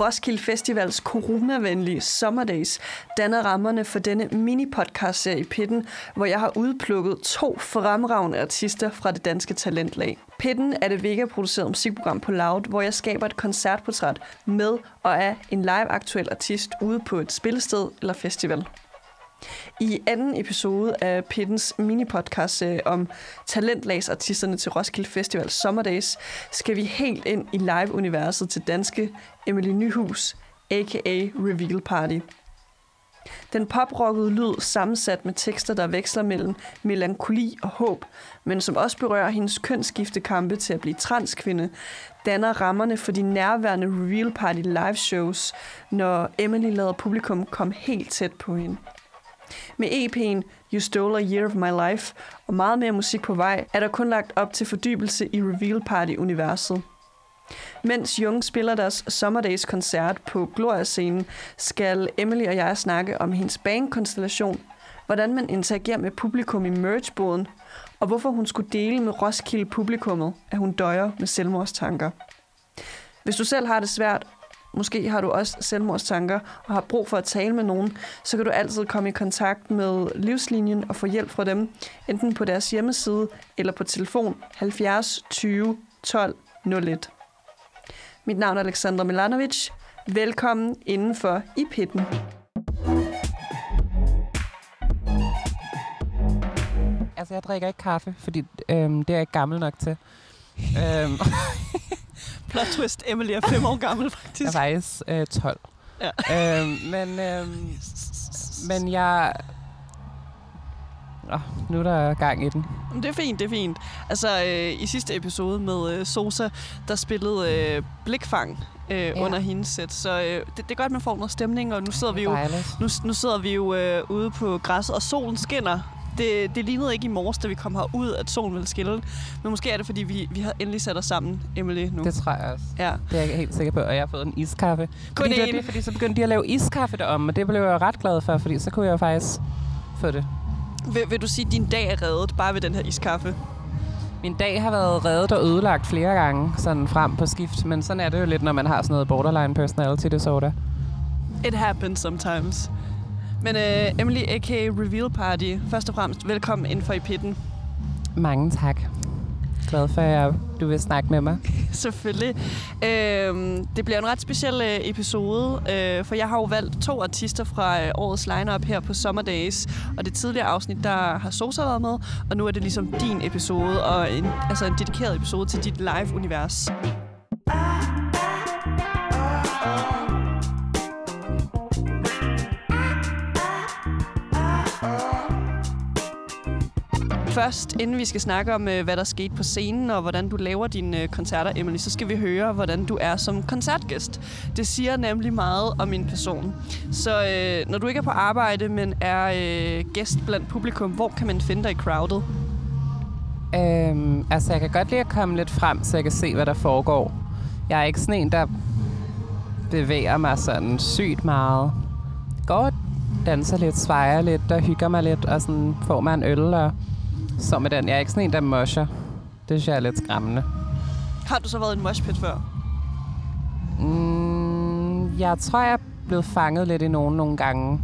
Roskilde Festivals coronavenlige Sommerdays danner rammerne for denne mini-podcast-serie i Pitten, hvor jeg har udplukket to fremragende artister fra det danske talentlag. Pitten er det Vega-producerede musikprogram på Loud, hvor jeg skaber et koncertportræt med og af en live-aktuel artist ude på et spillested eller festival. I anden episode af Pittens mini-podcast øh, om talentlagsartisterne til Roskilde Festival Sommerdays, skal vi helt ind i live-universet til danske Emily Nyhus, a.k.a. Reveal Party. Den poprockede lyd sammensat med tekster, der veksler mellem melankoli og håb, men som også berører hendes kønsskiftekampe til at blive transkvinde, danner rammerne for de nærværende Reveal Party live shows, når Emily lader publikum komme helt tæt på hende. Med EP'en You Stole a Year of My Life og meget mere musik på vej, er der kun lagt op til fordybelse i Reveal Party-universet. Mens Jung spiller deres Sommerdays-koncert på Gloria-scenen, skal Emily og jeg snakke om hendes bandkonstellation, hvordan man interagerer med publikum i merchboden, og hvorfor hun skulle dele med Roskilde-publikummet, at hun døjer med selvmordstanker. Hvis du selv har det svært, måske har du også selvmordstanker og har brug for at tale med nogen, så kan du altid komme i kontakt med Livslinjen og få hjælp fra dem, enten på deres hjemmeside eller på telefon 70 20 12 01. Mit navn er Alexandra Milanovic. Velkommen indenfor i pitten. Altså, jeg drikker ikke kaffe, fordi øhm, det er jeg ikke gammel nok til. øhm, Plot twist, Emily er fem år gammel, faktisk. jeg er faktisk øh, 12. Ja. Øhm, men, øhm, men jeg... Oh, nu er der gang i den. Det er fint, det er fint. Altså, øh, i sidste episode med øh, Sosa, der spillede øh, Blikfang øh, ja. under hendes sæt. Så øh, det, det er godt, man får noget stemning, og nu sidder vi jo, nu, nu sidder vi jo øh, ude på græsset, og solen skinner. Det, det lignede ikke i morges, da vi kom herud, at solen ville skille. Men måske er det, fordi vi, vi har endelig sat os sammen, Emily, nu. Det tror jeg også. Ja. Det er jeg helt sikker på, og jeg har fået en iskaffe. Fordi, det var én. det, fordi så begyndte de at lave iskaffe derom, og det blev jeg ret glad for, fordi så kunne jeg jo faktisk få det. Vil, vil du sige, at din dag er reddet bare ved den her iskaffe? Min dag har været reddet og ødelagt flere gange, sådan frem på skift. Men sådan er det jo lidt, når man har sådan noget borderline personality disorder. It happens sometimes. Men øh, Emily, a.k.a. Reveal Party, først og fremmest velkommen ind for i pitten. Mange tak. Glad for, at du vil snakke med mig. Selvfølgelig. Øhm, det bliver en ret speciel øh, episode, øh, for jeg har jo valgt to artister fra øh, årets lineup her på Sommerdays. Og det tidligere afsnit, der har Sosa været med, og nu er det ligesom din episode, og en, altså en dedikeret episode til dit live-univers. Først, inden vi skal snakke om, øh, hvad der skete på scenen, og hvordan du laver dine øh, koncerter, Emily, så skal vi høre, hvordan du er som koncertgæst. Det siger nemlig meget om min person. Så øh, når du ikke er på arbejde, men er øh, gæst blandt publikum, hvor kan man finde dig i crowdet? Øhm, altså, jeg kan godt lide at komme lidt frem, så jeg kan se, hvad der foregår. Jeg er ikke sådan en, der bevæger mig sådan sygt meget. Går og danser lidt, svejer lidt og hygger mig lidt, og sådan får mig en øl og så med den. Jeg er ikke sådan en, der mosher. Det synes jeg er lidt skræmmende. Har du så været i en moshpit før? Mm, jeg tror, jeg er blevet fanget lidt i nogen nogle gange.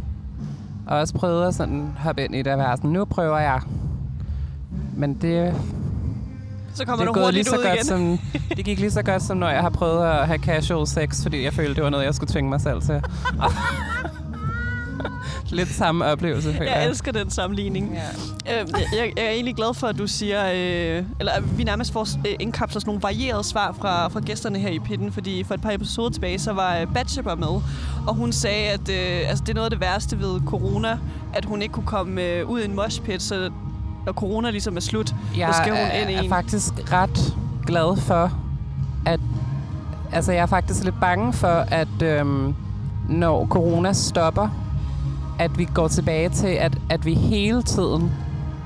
Og også prøvet at sådan hoppe ind i det og være sådan, nu prøver jeg. Men det, Så kommer det, du gået lige hurtigt så ud godt igen. som, det gik lige så godt, som når jeg har prøvet at have casual sex, fordi jeg følte, det var noget, jeg skulle tvinge mig selv til. Lidt samme oplevelse, føler Jeg elsker den sammenligning. Ja. Øh, jeg, jeg, jeg er egentlig glad for, at du siger, øh, eller at vi nærmest får øh, indkapsler sådan nogle varierede svar fra, fra gæsterne her i pitten, fordi for et par episoder tilbage, så var øh, Batshepper med, og hun sagde, at øh, altså, det er noget af det værste ved corona, at hun ikke kunne komme øh, ud i en moshpit, så når corona ligesom er slut, Jeg så skal hun er, ind i er en. faktisk ret glad for, at... Altså, jeg er faktisk lidt bange for, at øhm, når corona stopper, at vi går tilbage til, at, at vi hele tiden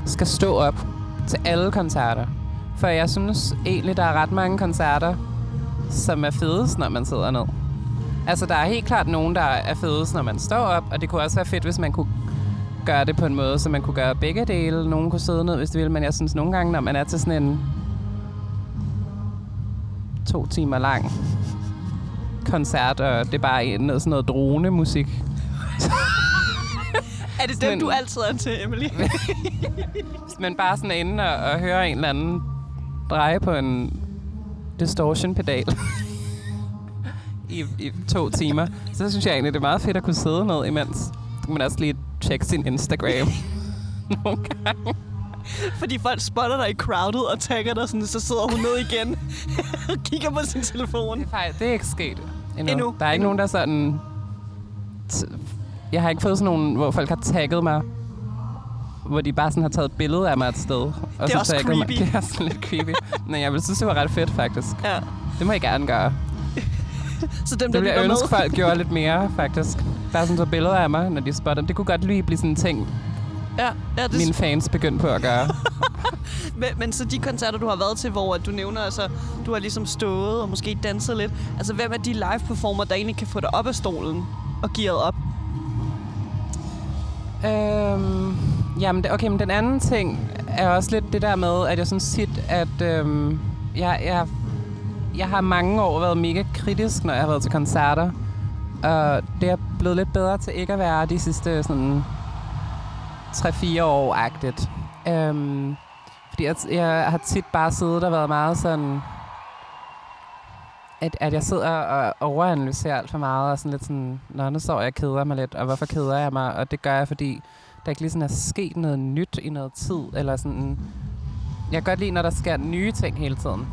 skal stå op til alle koncerter. For jeg synes egentlig, der er ret mange koncerter, som er fedest, når man sidder ned. Altså, der er helt klart nogen, der er fedest, når man står op, og det kunne også være fedt, hvis man kunne gøre det på en måde, så man kunne gøre begge dele. Nogen kunne sidde ned, hvis de ville, men jeg synes nogle gange, når man er til sådan en to timer lang koncert, og det er bare en- noget, sådan noget dronemusik. Er det Sådan dem, du en- altid er til, Emily? Men bare sådan inde og, og høre en eller anden dreje på en distortion-pedal i, i to timer. Så synes jeg egentlig, det er meget fedt at kunne sidde ned imens. Så kan man også lige tjekke sin Instagram nogle gange. Fordi folk spotter dig i crowded og tagger dig, sådan, så sidder hun ned igen og kigger på sin telefon. Det er, faktisk, det er ikke sket endnu. Endnu. Der er ikke Endnu. nogen, der sådan... Jeg har ikke fået sådan nogen, hvor folk har tagget mig hvor de bare sådan har taget et billede af mig et sted. Og Det er også tagget Mig. creepy. Det er sådan lidt creepy. Men jeg vil synes, det var ret fedt, faktisk. Ja. Det må jeg gerne gøre. Så dem, Det ville jeg ønske, folk gjorde lidt mere, faktisk. Bare sådan så billeder af mig, når de spotter. Det kunne godt lige blive sådan en ting, Ja, ja det, mine fans begyndte på at gøre. men, men så de koncerter, du har været til, hvor du nævner, altså, du har ligesom stået og måske danset lidt. Altså, hvem er de live-performer, der egentlig kan få dig op af stolen og gearet op? Øhm, jamen, det, okay, men den anden ting er også lidt det der med, at jeg synes tit, at øhm, jeg, jeg, jeg har mange år været mega kritisk, når jeg har været til koncerter. Og det er blevet lidt bedre til ikke at være de sidste sådan 3-4 år-agtigt. Øhm, fordi jeg, jeg har tit bare siddet og været meget sådan at, at jeg sidder og overanalyserer alt for meget, og sådan lidt sådan, nå, nu står jeg og keder mig lidt, og hvorfor keder jeg mig? Og det gør jeg, fordi der ikke lige sådan er sket noget nyt i noget tid, eller sådan... Jeg kan godt lide, når der sker nye ting hele tiden.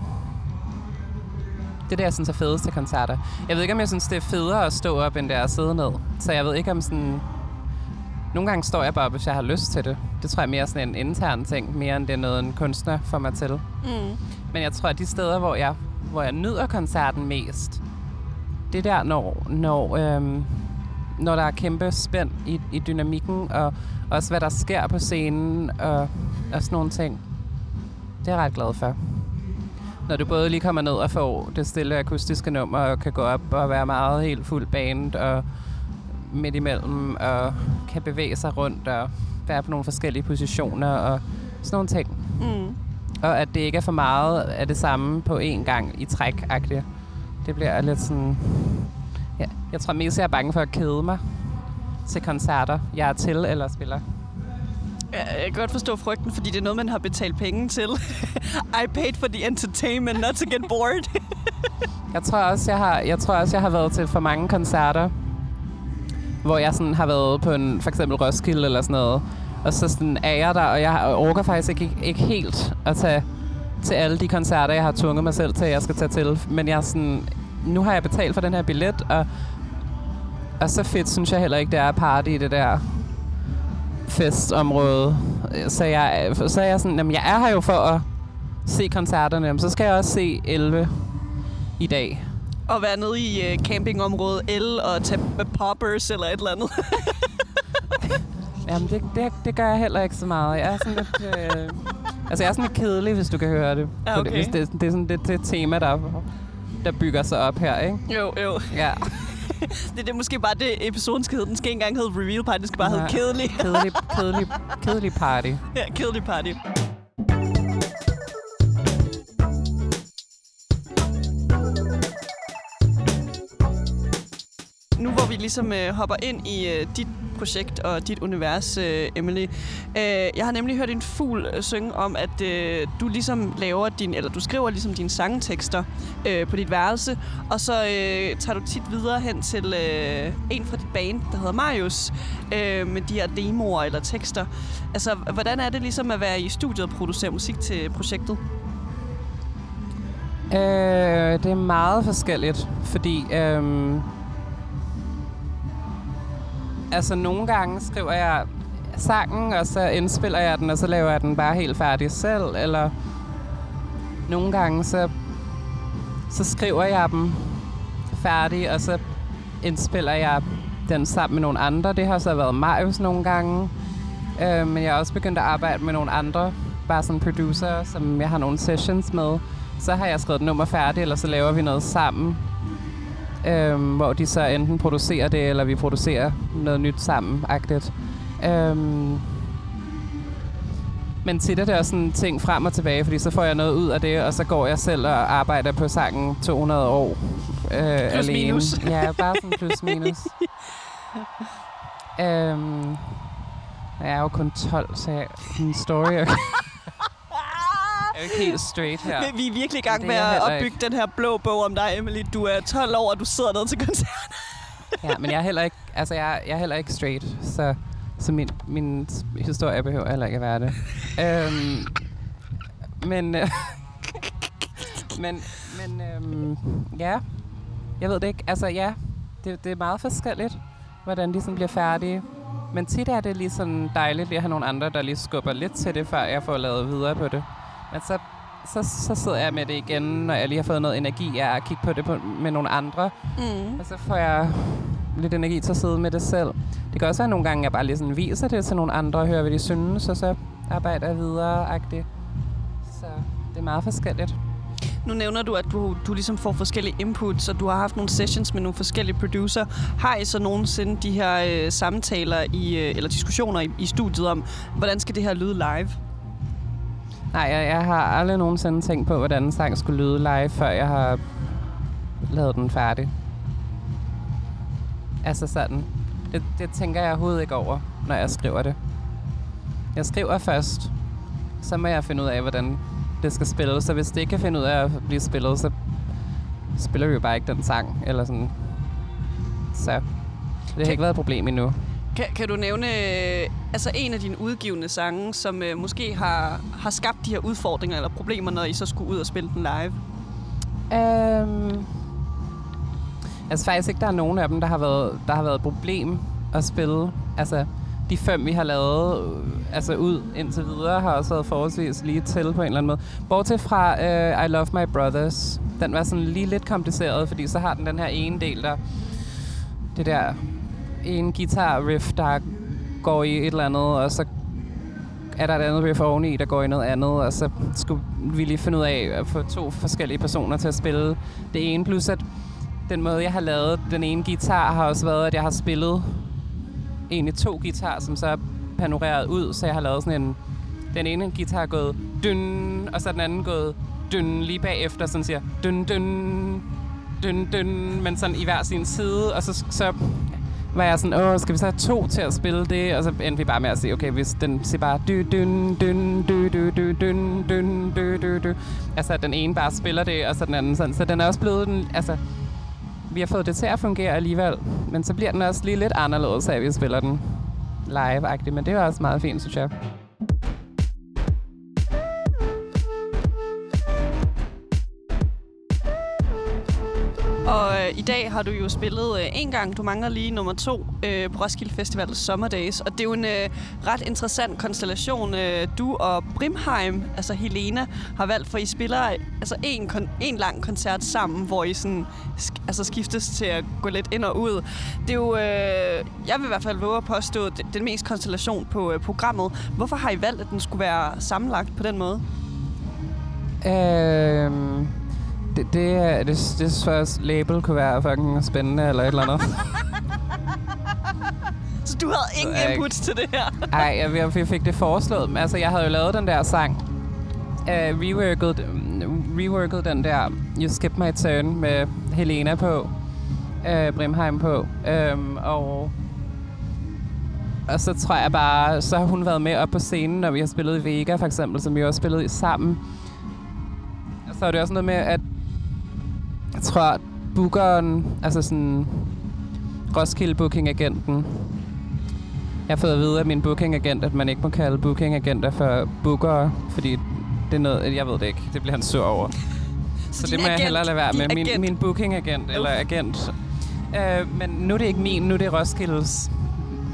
Det er det, jeg synes er fedest til koncerter. Jeg ved ikke, om jeg synes, det er federe at stå op, end det er at sidde ned. Så jeg ved ikke, om sådan... Nogle gange står jeg bare hvis jeg har lyst til det. Det tror jeg er mere sådan en intern ting, mere end det er noget, en kunstner får mig til. Mm. Men jeg tror, at de steder, hvor jeg, hvor jeg nyder koncerten mest, det er der, når, når, øhm, når der er kæmpe spænd i, i dynamikken, og også hvad der sker på scenen, og, og sådan nogle ting. Det er jeg ret glad for. Når du både lige kommer ned og får det stille akustiske nummer, og kan gå op og være meget helt fuld band, og midt imellem, og kan bevæge sig rundt, og være på nogle forskellige positioner, og sådan nogle ting. Mm. Og at det ikke er for meget af det samme på én gang i træk -agtigt. Det bliver lidt sådan... Ja, jeg tror mest, jeg er bange for at kede mig til koncerter, jeg er til eller spiller. Ja, jeg kan godt forstå frygten, fordi det er noget, man har betalt penge til. I paid for the entertainment, not to get bored. Jeg tror også, jeg har, jeg tror også, jeg har været til for mange koncerter, hvor jeg sådan har været på en, for eksempel Roskilde eller sådan noget, og så sådan er jeg der, og jeg orker faktisk ikke, ikke helt at tage til alle de koncerter, jeg har tvunget mig selv til, at jeg skal tage til. Men jeg er sådan, nu har jeg betalt for den her billet, og, og så fedt synes jeg heller ikke, det er at party i det der festområde. Så jeg, så er jeg sådan, jamen jeg er her jo for at se koncerterne, jamen, så skal jeg også se 11 i dag. og være nede i uh, campingområdet L og tage poppers eller et eller andet. Jamen, det, det, det gør jeg heller ikke så meget. Jeg er sådan lidt... Øh, altså, jeg er sådan lidt kedelig, hvis du kan høre det. Ja, For okay. Det, hvis det, det er sådan det, det tema, der, der bygger sig op her, ikke? jo, jo. Ja. Det, det er måske bare det, episoden skal hedde. Den skal ikke engang hedde Reveal Party, den skal bare hedde Nej. Kedelig. Kedelig, kedelig, kedelig party. ja, Kedelig Party. Nu hvor vi ligesom øh, hopper ind i øh, dit projekt og dit univers, øh, Emily. Øh, jeg har nemlig hørt en fugl øh, synge om, at øh, du ligesom laver din, eller du skriver ligesom dine sangtekster øh, på dit værelse, og så øh, tager du tit videre hen til øh, en fra dit band, der hedder Marius, øh, med de her demoer eller tekster. Altså, hvordan er det ligesom at være i studiet og producere musik til projektet? Øh, det er meget forskelligt, fordi... øh, altså, nogle gange skriver jeg sangen, og så indspiller jeg den, og så laver jeg den bare helt færdig selv, eller nogle gange, så, så skriver jeg dem færdig, og så indspiller jeg den sammen med nogle andre. Det har så været Marius nogle gange, øh, men jeg har også begyndt at arbejde med nogle andre, bare sådan producer, som jeg har nogle sessions med. Så har jeg skrevet et nummer færdigt, eller så laver vi noget sammen, øhm, hvor de så enten producerer det, eller vi producerer noget nyt sammen, agtigt. Øhm, men tit er det også sådan ting frem og tilbage, fordi så får jeg noget ud af det, og så går jeg selv og arbejder på sangen 200 år alene. minus. Ja, bare sådan plus minus. øhm, jeg er jo kun 12, så jeg, min story er jo ikke helt straight her. Vi- er virkelig i gang med at opbygge den her blå bog om dig, Emily. Du er 12 år, og du sidder nede til koncert. Ja, men jeg er heller ikke, altså jeg, jeg er heller ikke straight, så, så min, min historie behøver heller ikke at være det. øhm, men, øh, men, men øhm, ja, jeg ved det ikke. Altså ja, det, det er meget forskelligt, hvordan de sådan bliver færdige. Men tit er det lige sådan dejligt lige at have nogle andre, der lige skubber lidt til det, før jeg får lavet videre på det. Men så, så, så sidder jeg med det igen, når jeg lige har fået noget energi af at kigge på det på, med nogle andre. Mm. Og så får jeg lidt energi til at sidde med det selv. Det kan også være nogle gange, at jeg bare lige sådan viser det til nogle andre og hører, hvad de synes, og så arbejder jeg videre -agtigt. Så det er meget forskelligt. Nu nævner du, at du, du ligesom får forskellige inputs, og du har haft nogle sessions med nogle forskellige producer. Har I så nogensinde de her øh, samtaler i, øh, eller diskussioner i, i studiet om, hvordan skal det her lyde live? Nej, jeg, jeg har aldrig nogensinde tænkt på, hvordan en sang skulle lyde live, før jeg har lavet den færdig. Altså sådan. Det, det tænker jeg overhovedet ikke over, når jeg skriver det. Jeg skriver først, så må jeg finde ud af, hvordan det skal spilles. Så hvis det ikke kan finde ud af at blive spillet, så spiller vi jo bare ikke den sang. Eller sådan. Så det har ikke været et problem endnu. Kan, kan du nævne øh, altså en af dine udgivende sange, som øh, måske har, har skabt de her udfordringer eller problemer, når I så skulle ud og spille den live? Øhm, altså faktisk ikke, der er nogen af dem, der har været, der har været et problem at spille. Altså, de fem, vi har lavet øh, altså ud indtil videre, har også været forholdsvis lige til på en eller anden måde. Bortset fra uh, I Love My Brothers. Den var sådan lige lidt kompliceret, fordi så har den den her ene del, der... Det der en guitar riff, der går i et eller andet, og så er der et andet riff oveni, der går i noget andet, og så skulle vi lige finde ud af at få to forskellige personer til at spille det ene. Plus at den måde, jeg har lavet den ene guitar, har også været, at jeg har spillet egentlig to guitar, som så er panoreret ud, så jeg har lavet sådan en... Den ene guitar er gået dyn, og så er den anden gået dyn lige bagefter, sådan siger dyn, dyn, dyn, dyn, men sådan i hver sin side, og så, så var jeg sådan, åh, skal vi så have to til at spille det? Og så endte vi bare med at sige, okay, hvis den siger bare dy, dyn, dyn, dy, dy, dy, dyn, dyn, dy, dy, dy. Altså, at den ene bare spiller det, og så den anden sådan. Så den er også blevet den, altså, vi har fået det til at fungere alligevel, men så bliver den også lige lidt anderledes, af at vi spiller den live-agtigt, men det er også meget fint, synes jeg. Øh, i dag har du jo spillet øh, en gang, du mangler lige nummer to øh, på Roskilde Festival Sommerdays. Og det er jo en øh, ret interessant konstellation. Øh, du og Brimheim, altså Helena, har valgt, for I spiller altså en, kon- en lang koncert sammen, hvor I sådan, sk- altså skiftes til at gå lidt ind og ud. Det er jo, øh, jeg vil i hvert fald våge at påstå, det, den mest konstellation på øh, programmet. Hvorfor har I valgt, at den skulle være sammenlagt på den måde? Øhm, det, det, er- det, første label kunne være fucking spændende, eller et eller andet. Så du havde ingen jeg input til det her? Ej, jeg, jeg, fik det foreslået. Men Altså, jeg havde jo lavet den der sang. Uh, reworket, reworket den der You Skip My Turn med Helena på. Uh, Brimheim på. Um, og, og så tror jeg bare, så har hun været med op på scenen, når vi har spillet i Vega for eksempel, som vi også spillede i sammen. Og så er det også noget med, at tror, at bookeren, altså sådan Roskilde Booking-agenten, jeg har fået at vide af min bookingagent, at man ikke må kalde bookingagenter for bookere, fordi det er noget, jeg ved det ikke. Det bliver han sur over. Så, din det må jeg agent- hellere lade være med. Min, agent. min bookingagent eller agent. Uh, men nu er det ikke min, nu er det Roskildes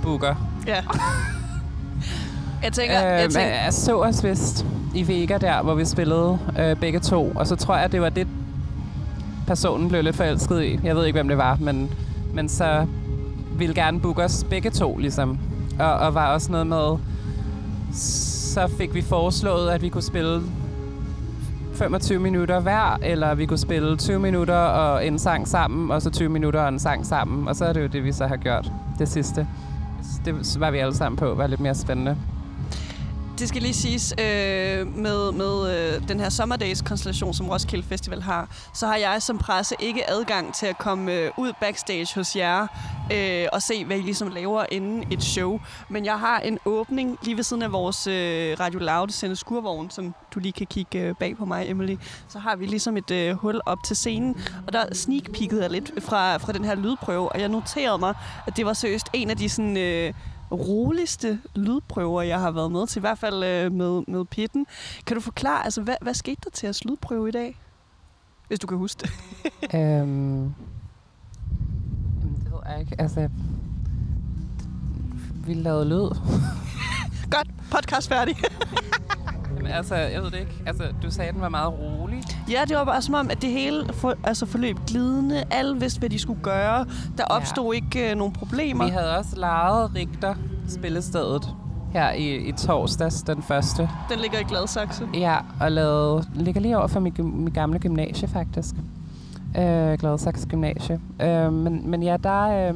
booker. Ja. Jeg tænker, Øh, jeg tænker, jeg så os vist i Vega der, hvor vi spillede øh, begge to. Og så tror jeg, at det var det, personen blev lidt forelsket i. Jeg ved ikke, hvem det var, men, men så ville gerne booke os begge to, ligesom. Og, og var også noget med, så fik vi foreslået, at vi kunne spille 25 minutter hver, eller vi kunne spille 20 minutter og en sang sammen, og så 20 minutter og en sang sammen. Og så er det jo det, vi så har gjort det sidste. Det var vi alle sammen på, var lidt mere spændende det skal lige siges, øh, med, med øh, den her Sommerdays-konstellation, som Roskilde Festival har, så har jeg som presse ikke adgang til at komme øh, ud backstage hos jer øh, og se, hvad I ligesom laver inden et show. Men jeg har en åbning lige ved siden af vores øh, Radio Loud sende skurvogn, som du lige kan kigge øh, bag på mig, Emily. Så har vi ligesom et øh, hul op til scenen, og der sneak jeg lidt fra, fra den her lydprøve, og jeg noterede mig, at det var seriøst en af de sådan... Øh, roligste lydprøver, jeg har været med til, i hvert fald øh, med, med pitten. Kan du forklare, altså, hvad, hvad skete der til jeres lydprøve i dag? Hvis du kan huske det. øhm, det ved jeg ikke. Altså, vi lavede lyd. Godt, podcast færdig. Altså, jeg ved det ikke. Altså, du sagde, at den var meget rolig. Ja, det var bare som om, at det hele for, altså, forløb glidende. Alle vidste, hvad de skulle gøre. Der opstod ja. ikke uh, nogen problemer. Vi havde også lejet Rigter spillestedet her i, i torsdags, den første. Den ligger i Gladsaxe? Ja, og lavet, ligger lige over for mit, mit gamle gymnasie, faktisk. Øh, Gladsaxe Gymnasie. Øh, men, men ja, der, øh,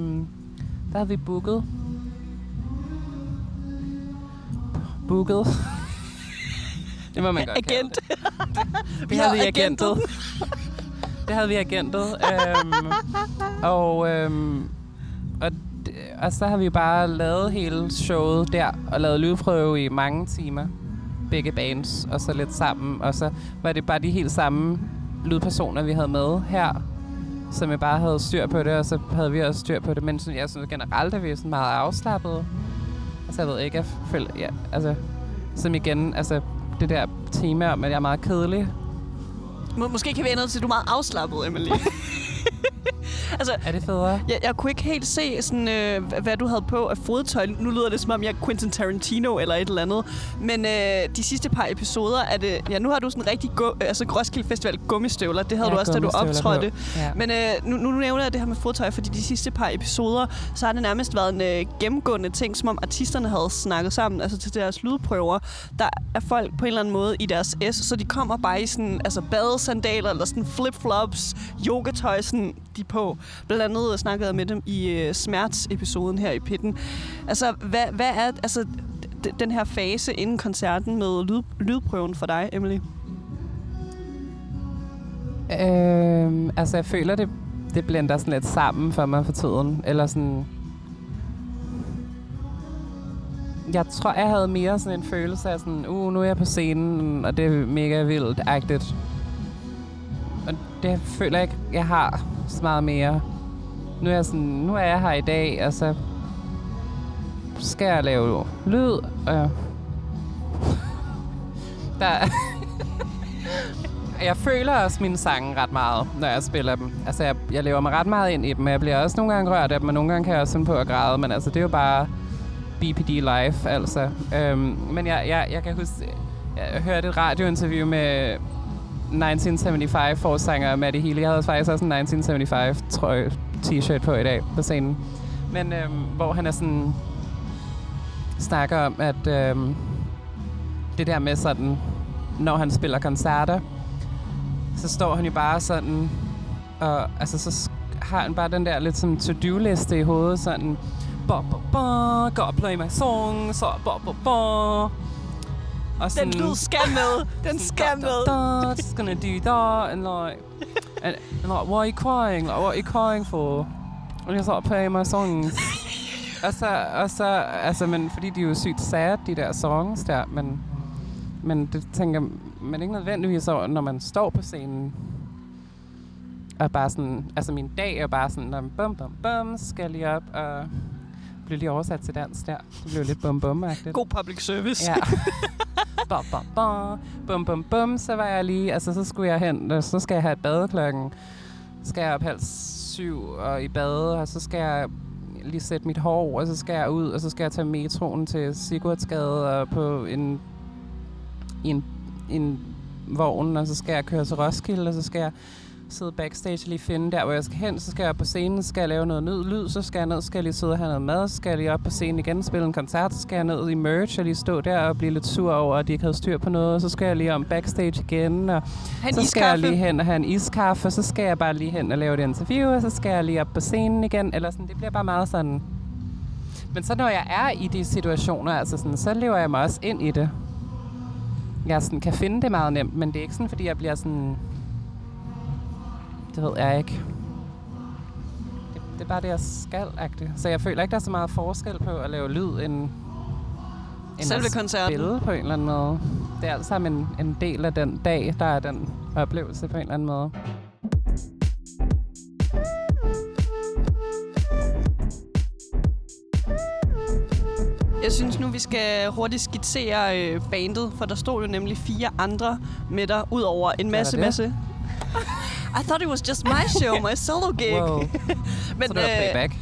der havde vi booket. Booket. Det må man godt Agent. Det. vi havde vi agentet. det havde vi agentet. øhm, og, øhm, og, og så har vi bare lavet hele showet der, og lavet lydprøve i mange timer. Begge bands, og så lidt sammen. Og så var det bare de helt samme lydpersoner, vi havde med her, som jeg bare havde styr på det, og så havde vi også styr på det. Men sådan, jeg synes generelt, at vi er sådan meget afslappet. Altså, jeg ved ikke, jeg føler, ja, altså, som igen, altså, det der tema om, at jeg er meget kedelig. Må, måske kan vi ende til, at du er meget afslappet, Emily. altså, er det federe? Jeg, jeg kunne ikke helt se, sådan, øh, hvad du havde på af fodtøj. Nu lyder det, som om jeg er Quentin Tarantino eller et eller andet. Men øh, de sidste par episoder er det... Ja, nu har du sådan rigtig go, altså Roskilde Festival gummistøvler. Det havde ja, du også, da du optrådte. Ja. Men øh, nu, nu nævner jeg det her med fodtøj, fordi de sidste par episoder, så har det nærmest været en øh, gennemgående ting, som om artisterne havde snakket sammen, altså til deres lydprøver. Der er folk på en eller anden måde i deres S, så de kommer bare i sådan, altså badesandaler eller sådan flip-flops, yogatøj, sådan, de på. Blandt andet snakkede jeg med dem i øh, smertsepisoden her i Pitten. Altså, hvad, hvad er altså, den her fase inden koncerten med lyd, lydprøven for dig, Emily? Øhm, altså, jeg føler, det, det blender sådan lidt sammen for mig for tiden. Eller sådan... Jeg tror, jeg havde mere sådan en følelse af sådan, uh, nu er jeg på scenen, og det er mega vildt-agtigt. Det føler jeg ikke, jeg har så meget mere. Nu er jeg, sådan, nu er jeg her i dag, og så skal jeg lave lyd. Og der, jeg føler også mine sange ret meget, når jeg spiller dem. Altså, jeg, jeg lever mig ret meget ind i dem, jeg bliver også nogle gange rørt af dem, og nogle gange kan jeg også sådan på at græde, men altså, det er jo bare BPD life, altså. Øhm, men jeg, jeg, jeg kan huske, jeg hørte et radiointerview med 1975 forsanger Maddie Healy. Jeg havde faktisk også en 1975 trøje t-shirt på i dag på scenen. Men øhm, hvor han er sådan snakker om, at øhm, det der med sådan, når han spiller koncerter, så står han jo bare sådan, og altså så har han bare den der lidt som to-do-liste i hovedet, sådan, ba, ba, ba, gotta play my song, så ba, ba, ba. Og sådan, den lyd skal med. Den skal med. Da, da, just gonna do that. And like, and, and like, why are you crying? Like, what are you crying for? And jeg så play my songs. og så, og så, altså, men fordi de er jo sygt sad, de der songs der, men, men det tænker man ikke nødvendigvis over, når man står på scenen. Og bare sådan, altså min dag er bare sådan, bum, bum, bum, skal lige op og blev lige oversat til dansk der. Det blev lidt bum bum -agtigt. God public service. Ja. bum, bum, bum. Bum, bum, bum. Så var jeg lige, altså så skulle jeg hen, så skal jeg have et bad klokken. Så skal jeg op halv syv og i bad, og så skal jeg lige sætte mit hår, og så skal jeg ud, og så skal jeg tage metroen til Sigurdsgade og på en, en, en vogn, og så skal jeg køre til Roskilde, og så skal jeg sidde backstage og lige finde der, hvor jeg skal hen. Så skal jeg på scenen, skal jeg lave noget nyd, lyd, så skal jeg ned, skal jeg lige sidde og have noget mad, så skal jeg lige op på scenen igen spille en koncert, så skal jeg ned i merch og lige stå der og blive lidt sur over, at de ikke havde styr på noget, så skal jeg lige om backstage igen, og han så skal jeg lige hen og have en iskaffe, og så skal jeg bare lige hen og lave et interview, og så skal jeg lige op på scenen igen, eller sådan, det bliver bare meget sådan... Men så når jeg er i de situationer, altså sådan, så lever jeg mig også ind i det. jeg sådan kan finde det meget nemt, men det er ikke sådan, fordi jeg bliver sådan... Det ved jeg ikke. Det, det er bare det, jeg skal -agtigt. Så jeg føler ikke, der er så meget forskel på at lave lyd, end, end Selve at koncerten. spille på en eller anden måde. Det er alt sammen en, en del af den dag, der er den oplevelse på en eller anden måde. Jeg synes nu, vi skal hurtigt skitsere øh, bandet, for der stod jo nemlig fire andre med dig, ud over en masse, masse... I thought it was just my show, my solo gig. Wow. Men så det var øh, playback.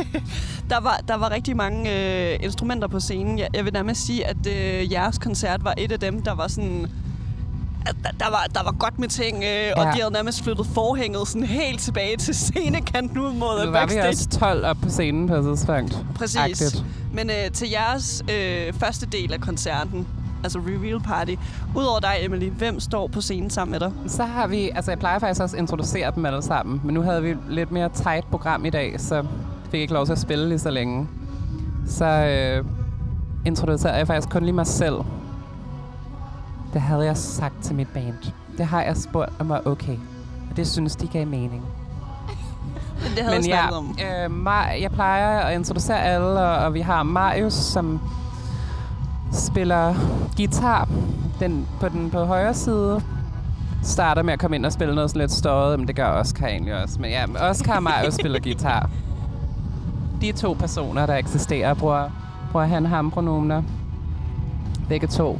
der, var, der var rigtig mange øh, instrumenter på scenen. Jeg, jeg vil nærmest sige, at øh, jeres koncert var et af dem, der var sådan... At der, der, var, der var godt med ting, øh, ja. og de havde nærmest flyttet forhænget sådan helt tilbage til scenekanten ud mod Nu var vi backstage. også 12 op på scenen på et tidspunkt. Præcis. Agtigt. Men øh, til jeres øh, første del af koncerten, altså Reveal Party, udover dig, Emily, hvem står på scenen sammen med dig? Så har vi, altså jeg plejer faktisk også at introducere dem alle sammen, men nu havde vi lidt mere tight program i dag, så fik jeg ikke lov til at spille lige så længe. Så øh, introducerer jeg faktisk kun lige mig selv. Det havde jeg sagt til mit band. Det har jeg spurgt om var okay. Og det synes de gav mening. Men det havde Men jeg ja, om. øh, Mar- jeg plejer at introducere alle, og, og vi har Marius, som spiller guitar den, på den på højre side. Starter med at komme ind og spille noget sådan lidt støjet, men det gør Oscar egentlig også. Men ja, Oscar og Marius spiller guitar. De to personer, der eksisterer, bruger, bruger han ham pronomener. Begge to.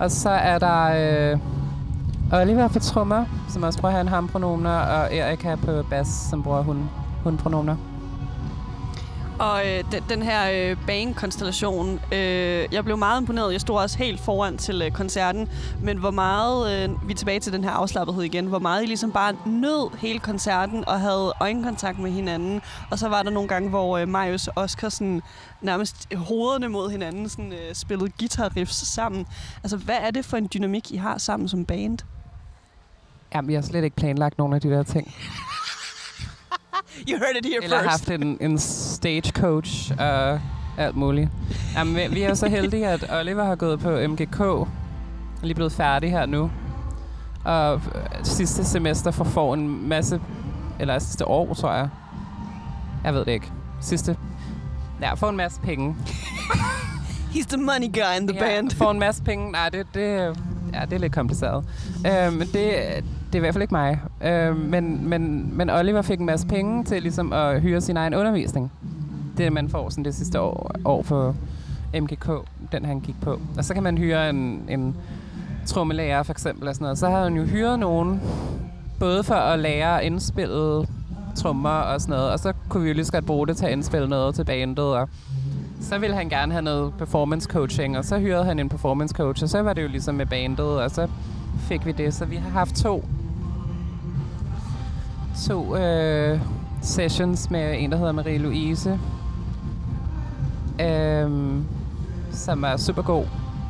Og så er der øh, Oliver på trommer, som også bruger han ham pronomener, og Erika på bas, som bruger hun, hun pronomener. Og øh, den, den her øh, banekonstellation, øh, jeg blev meget imponeret. Jeg stod også helt foran til øh, koncerten. Men hvor meget, øh, vi er tilbage til den her afslappethed igen, hvor meget I ligesom bare nød hele koncerten og havde øjenkontakt med hinanden. Og så var der nogle gange, hvor øh, Marius og Oscar sådan, nærmest hovederne mod hinanden sådan, øh, spillede guitar riffs sammen. Altså, hvad er det for en dynamik, I har sammen som band? Jamen, vi har slet ikke planlagt nogen af de der ting. You heard it here Eller first. haft en, en stagecoach og alt muligt. Jamen, vi, vi er så heldige, at Oliver har gået på MGK. Er lige blevet færdig her nu. Og øh, sidste semester får, får en masse... Eller sidste år, tror jeg. Jeg ved det ikke. Sidste... Ja, får en masse penge. He's the money guy in the ja, band. Får en masse penge. Nej, det, det, ja, det er lidt kompliceret. Øh, men det, det er i hvert fald ikke mig. Øh, men, men, men Oliver fik en masse penge til ligesom at hyre sin egen undervisning. Det man får sådan det sidste år, år for MGK, den han gik på. Og så kan man hyre en, en trommelærer for eksempel. Og sådan noget. Så har han jo hyret nogen, både for at lære at indspille trommer og sådan noget. Og så kunne vi jo lige så godt bruge det til at indspille noget til bandet. Og så ville han gerne have noget performance coaching, og så hyrede han en performance coach, og så var det jo ligesom med bandet, og så fik vi det. Så vi har haft to, to øh, sessions med en, der hedder Marie-Louise, øh, som er super god,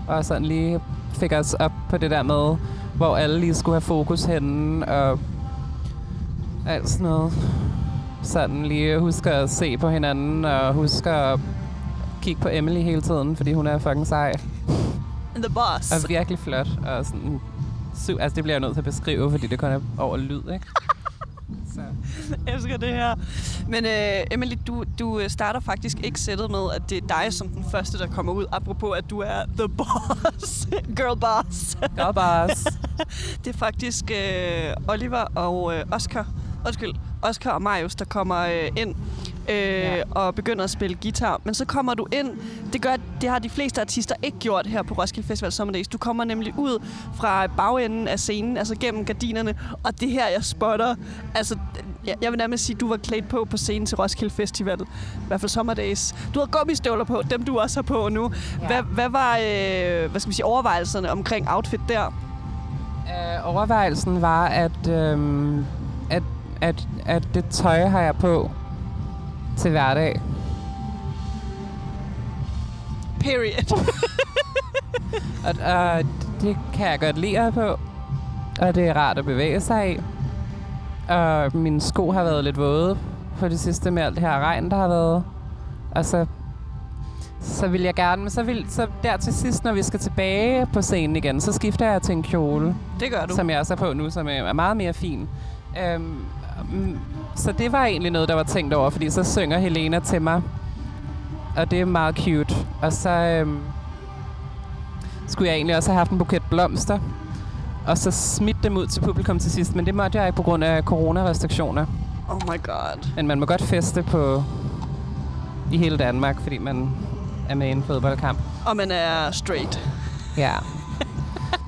og sådan lige fik os op på det der med, hvor alle lige skulle have fokus henne, og alt sådan noget. Sådan lige huske at se på hinanden, og huske at kigge på Emily hele tiden, fordi hun er fucking sej. The boss. Og virkelig flot. Og sådan, su- altså, det bliver jeg nødt til at beskrive, fordi det kun er over lyd, ikke? Så. Jeg elsker det her. Men øh, Emily, du, du øh, starter faktisk ikke sættet med, at det er dig som den første, der kommer ud. Apropos, at du er the boss. Girl boss. Go boss. det er faktisk øh, Oliver og øh, Oscar. Undskyld, Oscar og Marius, der kommer øh, ind øh, ja. og begynder at spille guitar. Men så kommer du ind. Det gør, det har de fleste artister ikke gjort her på Roskilde Festival Summer Days. Du kommer nemlig ud fra bagenden af scenen, altså gennem gardinerne. Og det her, jeg spotter, altså, jeg, jeg vil nærmest sige, at du var klædt på på scenen til Roskilde Festival. I hvert fald Summer Days. Du havde gummistøvler på, dem du også har på nu. Ja. Hvad, hvad var øh, hvad skal vi sige, overvejelserne omkring outfit der? Øh, overvejelsen var, at, øhm, at, at, at det tøj har jeg på til hverdag. Period. Og, og det kan jeg godt lide på. Og det er rart at bevæge sig i. Og mine sko har været lidt våde på det sidste med alt det her regn, der har været. Og så så vil jeg gerne, men så, vil, så der til sidst, når vi skal tilbage på scenen igen, så skifter jeg til en kjole, Det gør du. som jeg også er på nu, som er meget mere fin. Øhm, så det var egentlig noget, der var tænkt over, fordi så synger Helena til mig, og det er meget cute. Og så øhm, skulle jeg egentlig også have haft en buket blomster, og så smidt dem ud til publikum til sidst, men det måtte jeg ikke på grund af coronarestriktioner. Oh my god. Men man må godt feste på i hele Danmark, fordi man er med i en fodboldkamp. Og man er straight. Ja.